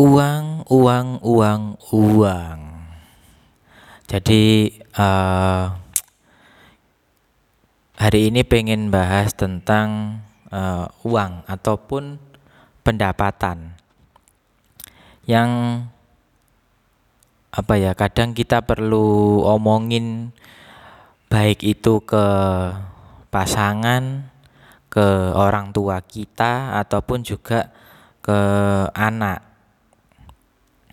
Uang, uang, uang, uang. Jadi uh, hari ini pengen bahas tentang uh, uang ataupun pendapatan yang apa ya kadang kita perlu omongin baik itu ke pasangan, ke orang tua kita ataupun juga ke anak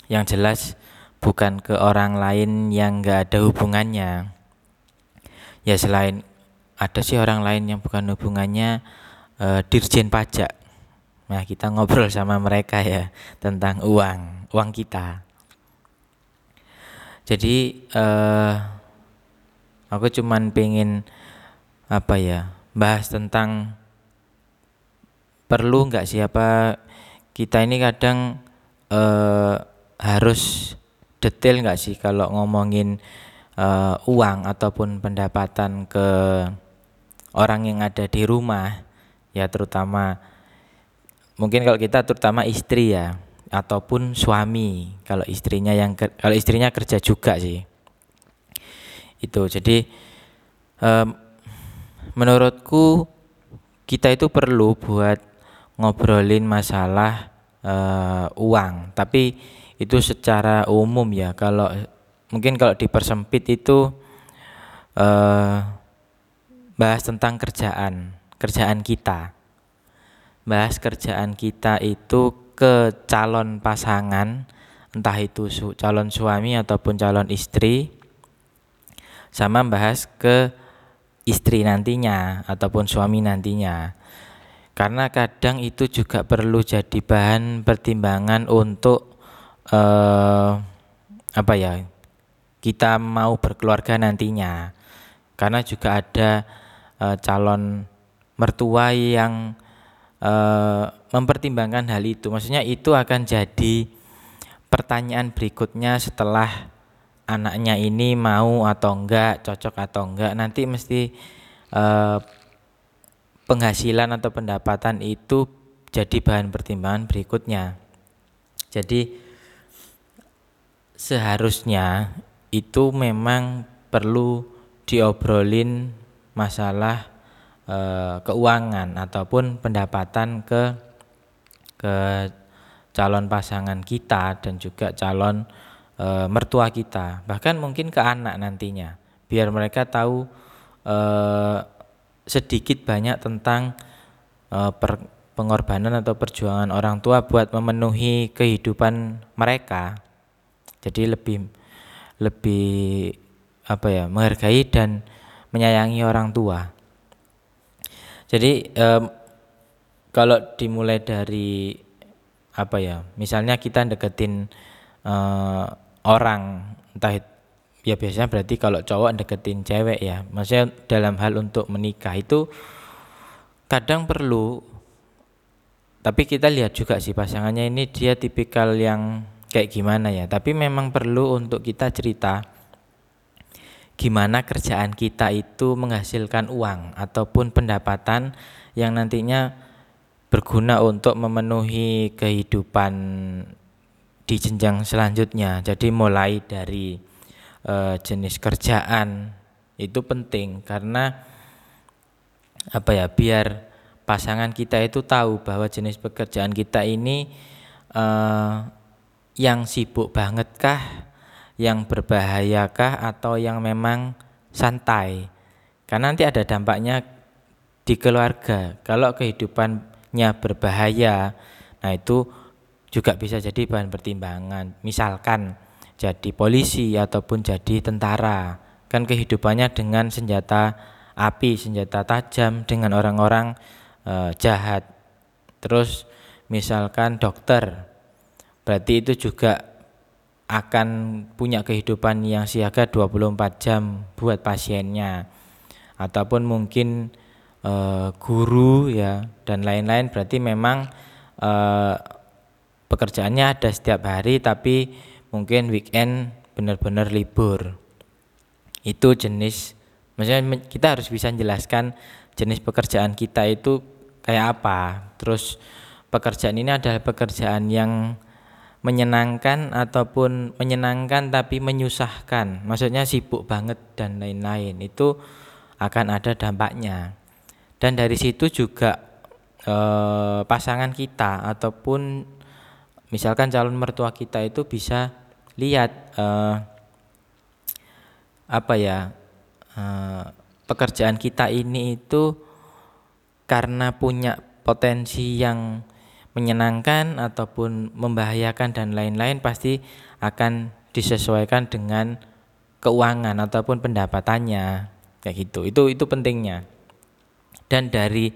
yang jelas bukan ke orang lain yang nggak ada hubungannya. Ya selain ada sih orang lain yang bukan hubungannya uh, dirjen pajak. Nah kita ngobrol sama mereka ya tentang uang uang kita. Jadi uh, aku cuman pengen apa ya bahas tentang perlu nggak siapa kita ini kadang uh, harus detail nggak sih kalau ngomongin uh, uang ataupun pendapatan ke orang yang ada di rumah? Ya terutama mungkin kalau kita terutama istri ya ataupun suami. Kalau istrinya yang kalau istrinya kerja juga sih. Itu jadi um, menurutku kita itu perlu buat ngobrolin masalah uh, uang. Tapi itu secara umum ya. Kalau mungkin kalau dipersempit itu eh, bahas tentang kerjaan kerjaan kita. Bahas kerjaan kita itu ke calon pasangan entah itu su calon suami ataupun calon istri sama bahas ke istri nantinya ataupun suami nantinya. Karena kadang itu juga perlu jadi bahan pertimbangan untuk uh, apa ya kita mau berkeluarga nantinya. Karena juga ada uh, calon mertua yang uh, mempertimbangkan hal itu. Maksudnya itu akan jadi pertanyaan berikutnya setelah anaknya ini mau atau enggak cocok atau enggak. Nanti mesti uh, penghasilan atau pendapatan itu jadi bahan pertimbangan berikutnya. Jadi seharusnya itu memang perlu diobrolin masalah e, keuangan ataupun pendapatan ke ke calon pasangan kita dan juga calon e, mertua kita bahkan mungkin ke anak nantinya biar mereka tahu e, sedikit banyak tentang e, per, pengorbanan atau perjuangan orang tua buat memenuhi kehidupan mereka jadi lebih lebih apa ya menghargai dan menyayangi orang tua. Jadi um, kalau dimulai dari apa ya misalnya kita deketin uh, orang entah ya biasanya berarti kalau cowok deketin cewek ya maksudnya dalam hal untuk menikah itu kadang perlu tapi kita lihat juga sih pasangannya ini dia tipikal yang kayak gimana ya. Tapi memang perlu untuk kita cerita gimana kerjaan kita itu menghasilkan uang ataupun pendapatan yang nantinya berguna untuk memenuhi kehidupan di jenjang selanjutnya. Jadi mulai dari e, jenis kerjaan itu penting karena apa ya biar pasangan kita itu tahu bahwa jenis pekerjaan kita ini e, yang sibuk banget kah, yang berbahaya kah, atau yang memang santai. Karena nanti ada dampaknya di keluarga. Kalau kehidupannya berbahaya, nah itu juga bisa jadi bahan pertimbangan. Misalkan jadi polisi ataupun jadi tentara, kan kehidupannya dengan senjata api, senjata tajam dengan orang-orang e, jahat. Terus misalkan dokter berarti itu juga akan punya kehidupan yang siaga 24 jam buat pasiennya. Ataupun mungkin e, guru ya dan lain-lain. Berarti memang e, pekerjaannya ada setiap hari tapi mungkin weekend benar-benar libur. Itu jenis maksudnya kita harus bisa menjelaskan jenis pekerjaan kita itu kayak apa. Terus pekerjaan ini adalah pekerjaan yang menyenangkan ataupun menyenangkan tapi menyusahkan. Maksudnya sibuk banget dan lain-lain. Itu akan ada dampaknya. Dan dari situ juga eh, pasangan kita ataupun misalkan calon mertua kita itu bisa lihat eh, apa ya eh, pekerjaan kita ini itu karena punya potensi yang menyenangkan ataupun membahayakan dan lain-lain pasti akan disesuaikan dengan keuangan ataupun pendapatannya. Kayak gitu. Itu itu pentingnya. Dan dari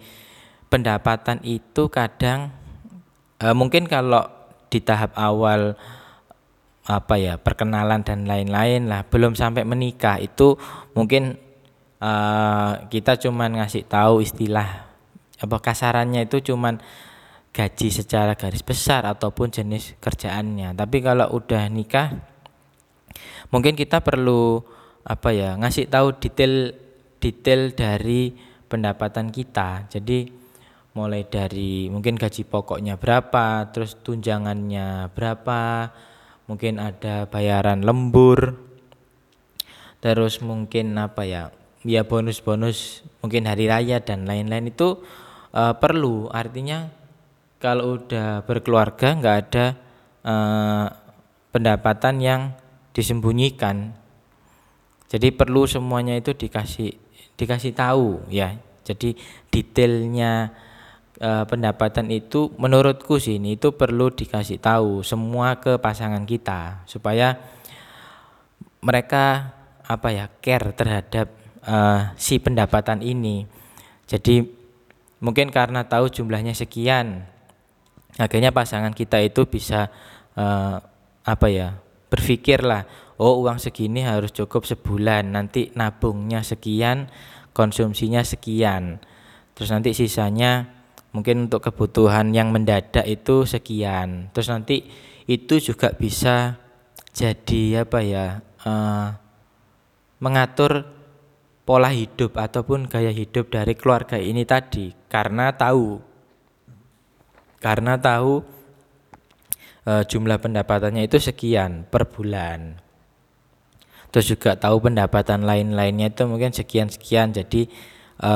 pendapatan itu kadang e, mungkin kalau di tahap awal apa ya perkenalan dan lain-lain lah belum sampai menikah itu mungkin e, kita cuman ngasih tahu istilah apa kasarannya itu cuman gaji secara garis besar ataupun jenis kerjaannya. Tapi kalau udah nikah mungkin kita perlu apa ya ngasih tahu detail detail dari pendapatan kita. Jadi mulai dari mungkin gaji pokoknya berapa, terus tunjangannya berapa, mungkin ada bayaran lembur, terus mungkin apa ya, ya bonus-bonus mungkin hari raya dan lain-lain itu uh, perlu. Artinya kalau udah berkeluarga nggak ada uh, pendapatan yang disembunyikan. Jadi perlu semuanya itu dikasih dikasih tahu ya. Jadi detailnya uh, pendapatan itu menurutku sih ini itu perlu dikasih tahu semua ke pasangan kita supaya mereka apa ya care terhadap uh, si pendapatan ini. Jadi mungkin karena tahu jumlahnya sekian akhirnya pasangan kita itu bisa uh, apa ya berpikirlah oh uang segini harus cukup sebulan nanti nabungnya sekian konsumsinya sekian. Terus nanti sisanya mungkin untuk kebutuhan yang mendadak itu sekian. Terus nanti itu juga bisa jadi apa ya uh, mengatur pola hidup ataupun gaya hidup dari keluarga ini tadi karena tahu karena tahu e, jumlah pendapatannya itu sekian per bulan. Terus juga tahu pendapatan lain-lainnya itu mungkin sekian-sekian. Jadi e,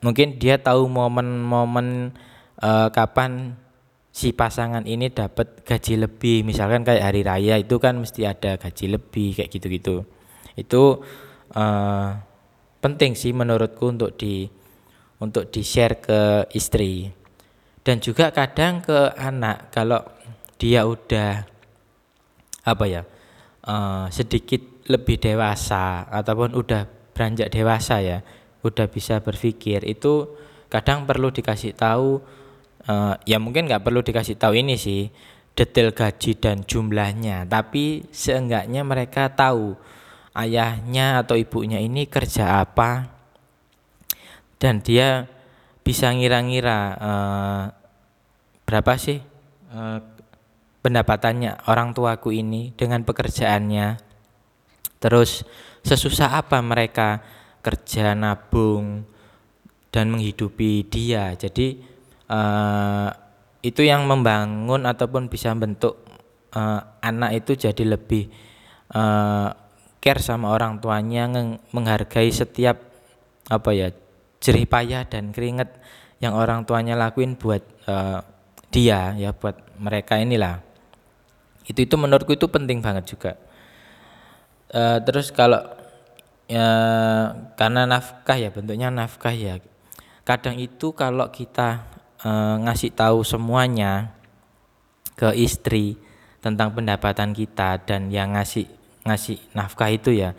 mungkin dia tahu momen-momen e, kapan si pasangan ini dapat gaji lebih. Misalkan kayak hari raya itu kan mesti ada gaji lebih kayak gitu-gitu. Itu e, penting sih menurutku untuk di untuk di share ke istri dan juga kadang ke anak kalau dia udah apa ya uh, sedikit lebih dewasa ataupun udah beranjak dewasa ya udah bisa berpikir itu kadang perlu dikasih tahu uh, ya mungkin nggak perlu dikasih tahu ini sih detail gaji dan jumlahnya tapi seenggaknya mereka tahu ayahnya atau ibunya ini kerja apa dan dia bisa ngira-ngira uh, berapa sih uh, pendapatannya orang tuaku ini dengan pekerjaannya? Terus sesusah apa mereka kerja nabung dan menghidupi dia? Jadi uh, itu yang membangun ataupun bisa bentuk uh, anak itu jadi lebih uh, care sama orang tuanya menghargai setiap apa ya jerih payah dan keringat yang orang tuanya lakuin buat uh, dia ya buat mereka inilah. Itu itu menurutku itu penting banget juga. Uh, terus kalau ya karena nafkah ya bentuknya nafkah ya. Kadang itu kalau kita uh, ngasih tahu semuanya ke istri tentang pendapatan kita dan yang ngasih ngasih nafkah itu ya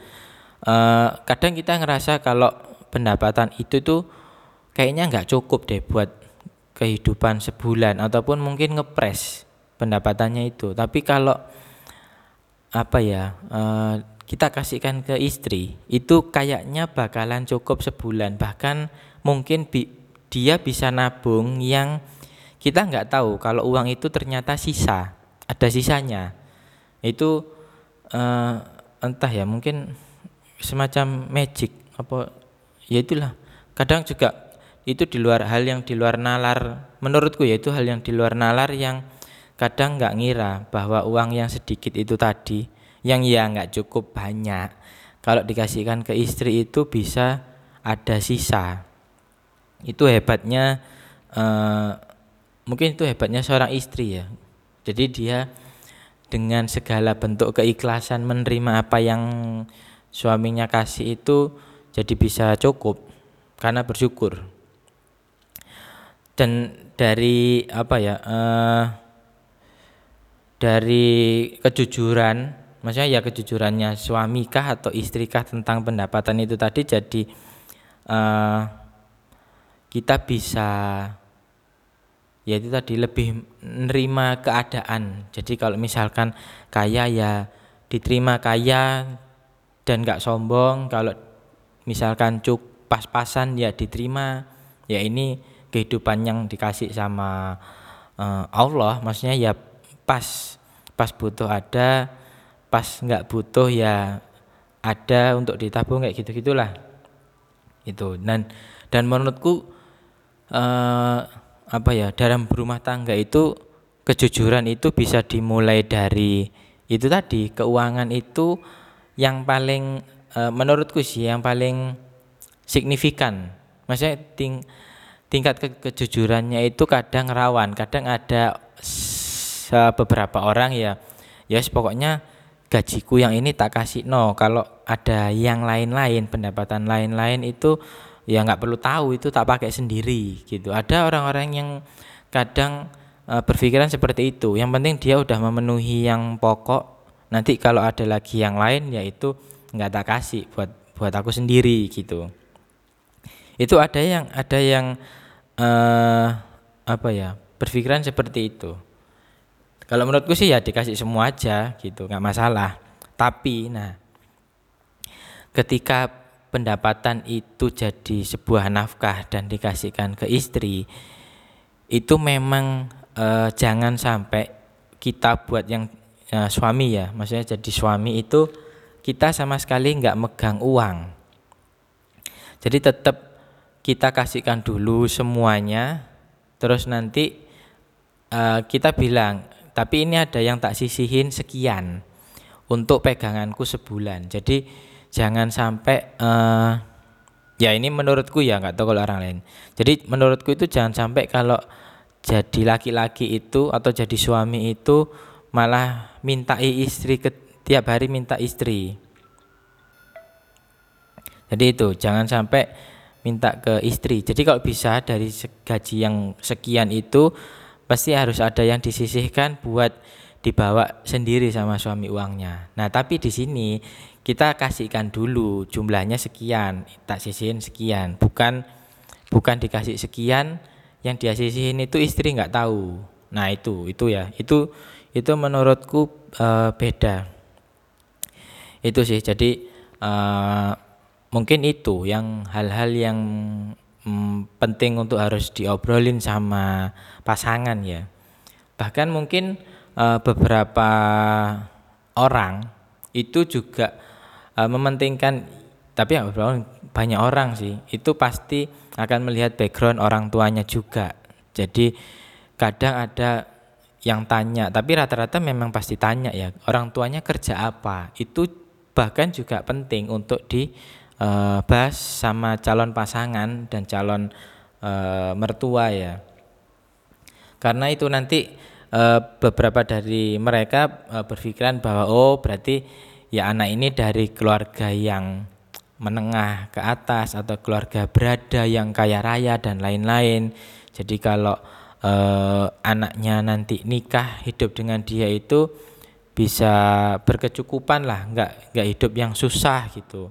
uh, kadang kita ngerasa kalau pendapatan itu tuh kayaknya nggak cukup deh buat kehidupan sebulan ataupun mungkin ngepres pendapatannya itu. Tapi kalau apa ya uh, kita kasihkan ke istri itu kayaknya bakalan cukup sebulan. Bahkan mungkin bi dia bisa nabung yang kita nggak tahu kalau uang itu ternyata sisa ada sisanya. Itu uh, entah ya mungkin semacam magic apa ya itulah. Kadang juga itu di luar hal yang di luar nalar. Menurutku ya itu hal yang di luar nalar yang kadang nggak ngira bahwa uang yang sedikit itu tadi yang ya nggak cukup banyak. Kalau dikasihkan ke istri itu bisa ada sisa. Itu hebatnya eh, mungkin itu hebatnya seorang istri ya. Jadi dia dengan segala bentuk keikhlasan menerima apa yang suaminya kasih itu jadi bisa cukup karena bersyukur. Dan dari apa ya uh, dari kejujuran maksudnya ya kejujurannya suami kah atau istri kah tentang pendapatan itu tadi jadi uh, kita bisa ya itu tadi lebih menerima keadaan. Jadi kalau misalkan kaya ya diterima kaya dan nggak sombong kalau misalkan cuk pas-pasan ya diterima ya ini kehidupan yang dikasih sama uh, Allah maksudnya ya pas pas butuh ada pas nggak butuh ya ada untuk ditabung kayak gitu. Gitulah itu dan dan menurutku uh, apa ya dalam berumah tangga itu kejujuran itu bisa dimulai dari itu tadi keuangan itu yang paling uh, menurutku sih yang paling signifikan. Maksudnya ting tingkat ke kejujurannya itu kadang rawan kadang ada beberapa orang ya ya yes, pokoknya gajiku yang ini tak kasih no. Kalau ada yang lain-lain pendapatan lain-lain itu ya nggak perlu tahu itu tak pakai sendiri gitu. Ada orang-orang yang kadang e, berpikiran seperti itu. Yang penting dia udah memenuhi yang pokok. Nanti kalau ada lagi yang lain ya itu nggak tak kasih buat buat aku sendiri gitu. Itu ada yang ada yang e, apa ya berpikiran seperti itu. Kalau menurutku sih ya dikasih semua aja gitu, nggak masalah. Tapi nah ketika pendapatan itu jadi sebuah nafkah dan dikasihkan ke istri, itu memang eh, jangan sampai kita buat yang eh, suami ya, maksudnya jadi suami itu kita sama sekali nggak megang uang. Jadi tetap kita kasihkan dulu semuanya, terus nanti uh, kita bilang tapi ini ada yang tak sisihin sekian untuk peganganku sebulan jadi jangan sampai uh, ya ini menurutku ya nggak tahu kalau orang lain jadi menurutku itu jangan sampai kalau jadi laki-laki itu atau jadi suami itu malah minta istri ke, tiap hari minta istri jadi itu jangan sampai minta ke istri jadi kalau bisa dari gaji yang sekian itu pasti harus ada yang disisihkan buat dibawa sendiri sama suami uangnya. Nah, tapi di sini kita kasihkan dulu jumlahnya sekian, tak sisihin sekian, bukan bukan dikasih sekian yang dia sisihin itu istri nggak tahu. Nah, itu itu ya. Itu itu menurutku uh, beda. Itu sih. Jadi uh, mungkin itu yang hal-hal yang hmm, penting untuk harus diobrolin sama pasangan ya. Bahkan mungkin uh, beberapa orang itu juga uh, mementingkan tapi ya banyak orang sih itu pasti akan melihat background orang tuanya juga. Jadi kadang ada yang tanya, tapi rata-rata memang pasti tanya ya, orang tuanya kerja apa. Itu bahkan juga penting untuk di uh, bahas sama calon pasangan dan calon uh, mertua ya. Karena itu nanti uh, beberapa dari mereka berpikiran bahwa oh berarti ya anak ini dari keluarga yang menengah ke atas atau keluarga berada yang kaya raya dan lain-lain. Jadi kalau anaknya nanti nikah hidup dengan dia itu bisa berkecukupan lah, nggak nggak hidup yang susah gitu.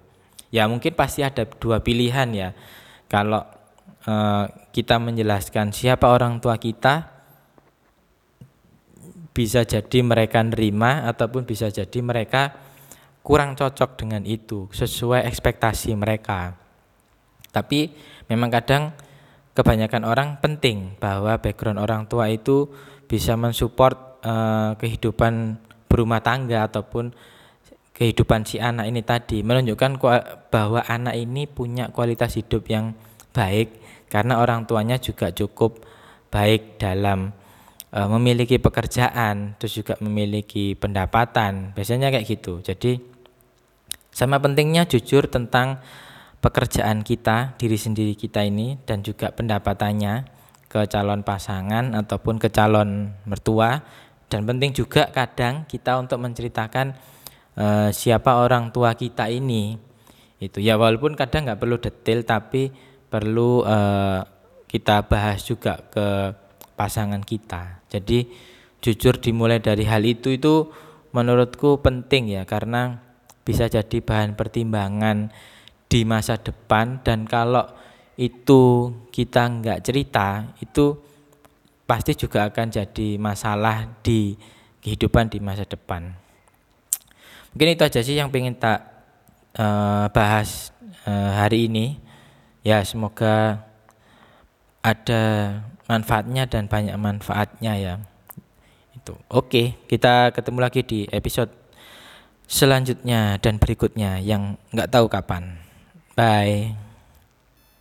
Ya mungkin pasti ada dua pilihan ya. Kalau uh, kita menjelaskan siapa orang tua kita bisa jadi mereka nerima ataupun bisa jadi mereka kurang cocok dengan itu sesuai ekspektasi mereka. Tapi memang kadang kebanyakan orang penting bahwa background orang tua itu bisa mensupport uh, kehidupan berumah tangga ataupun kehidupan si anak ini tadi menunjukkan bahwa anak ini punya kualitas hidup yang baik karena orang tuanya juga cukup baik dalam uh, memiliki pekerjaan, terus juga memiliki pendapatan. Biasanya kayak gitu. Jadi sama pentingnya jujur tentang pekerjaan kita, diri sendiri kita ini dan juga pendapatannya ke calon pasangan ataupun ke calon mertua dan penting juga kadang kita untuk menceritakan uh, siapa orang tua kita ini. Itu ya walaupun kadang nggak perlu detail tapi perlu uh, kita bahas juga ke pasangan kita. Jadi jujur dimulai dari hal itu itu menurutku penting ya karena bisa jadi bahan pertimbangan di masa depan. Dan kalau itu kita nggak cerita itu pasti juga akan jadi masalah di kehidupan di masa depan. Mungkin itu aja sih yang pengen tak uh, bahas uh, hari ini. Ya semoga ada manfaatnya dan banyak manfaatnya ya. Itu. Oke kita ketemu lagi di episode selanjutnya dan berikutnya yang nggak tahu kapan. Bye.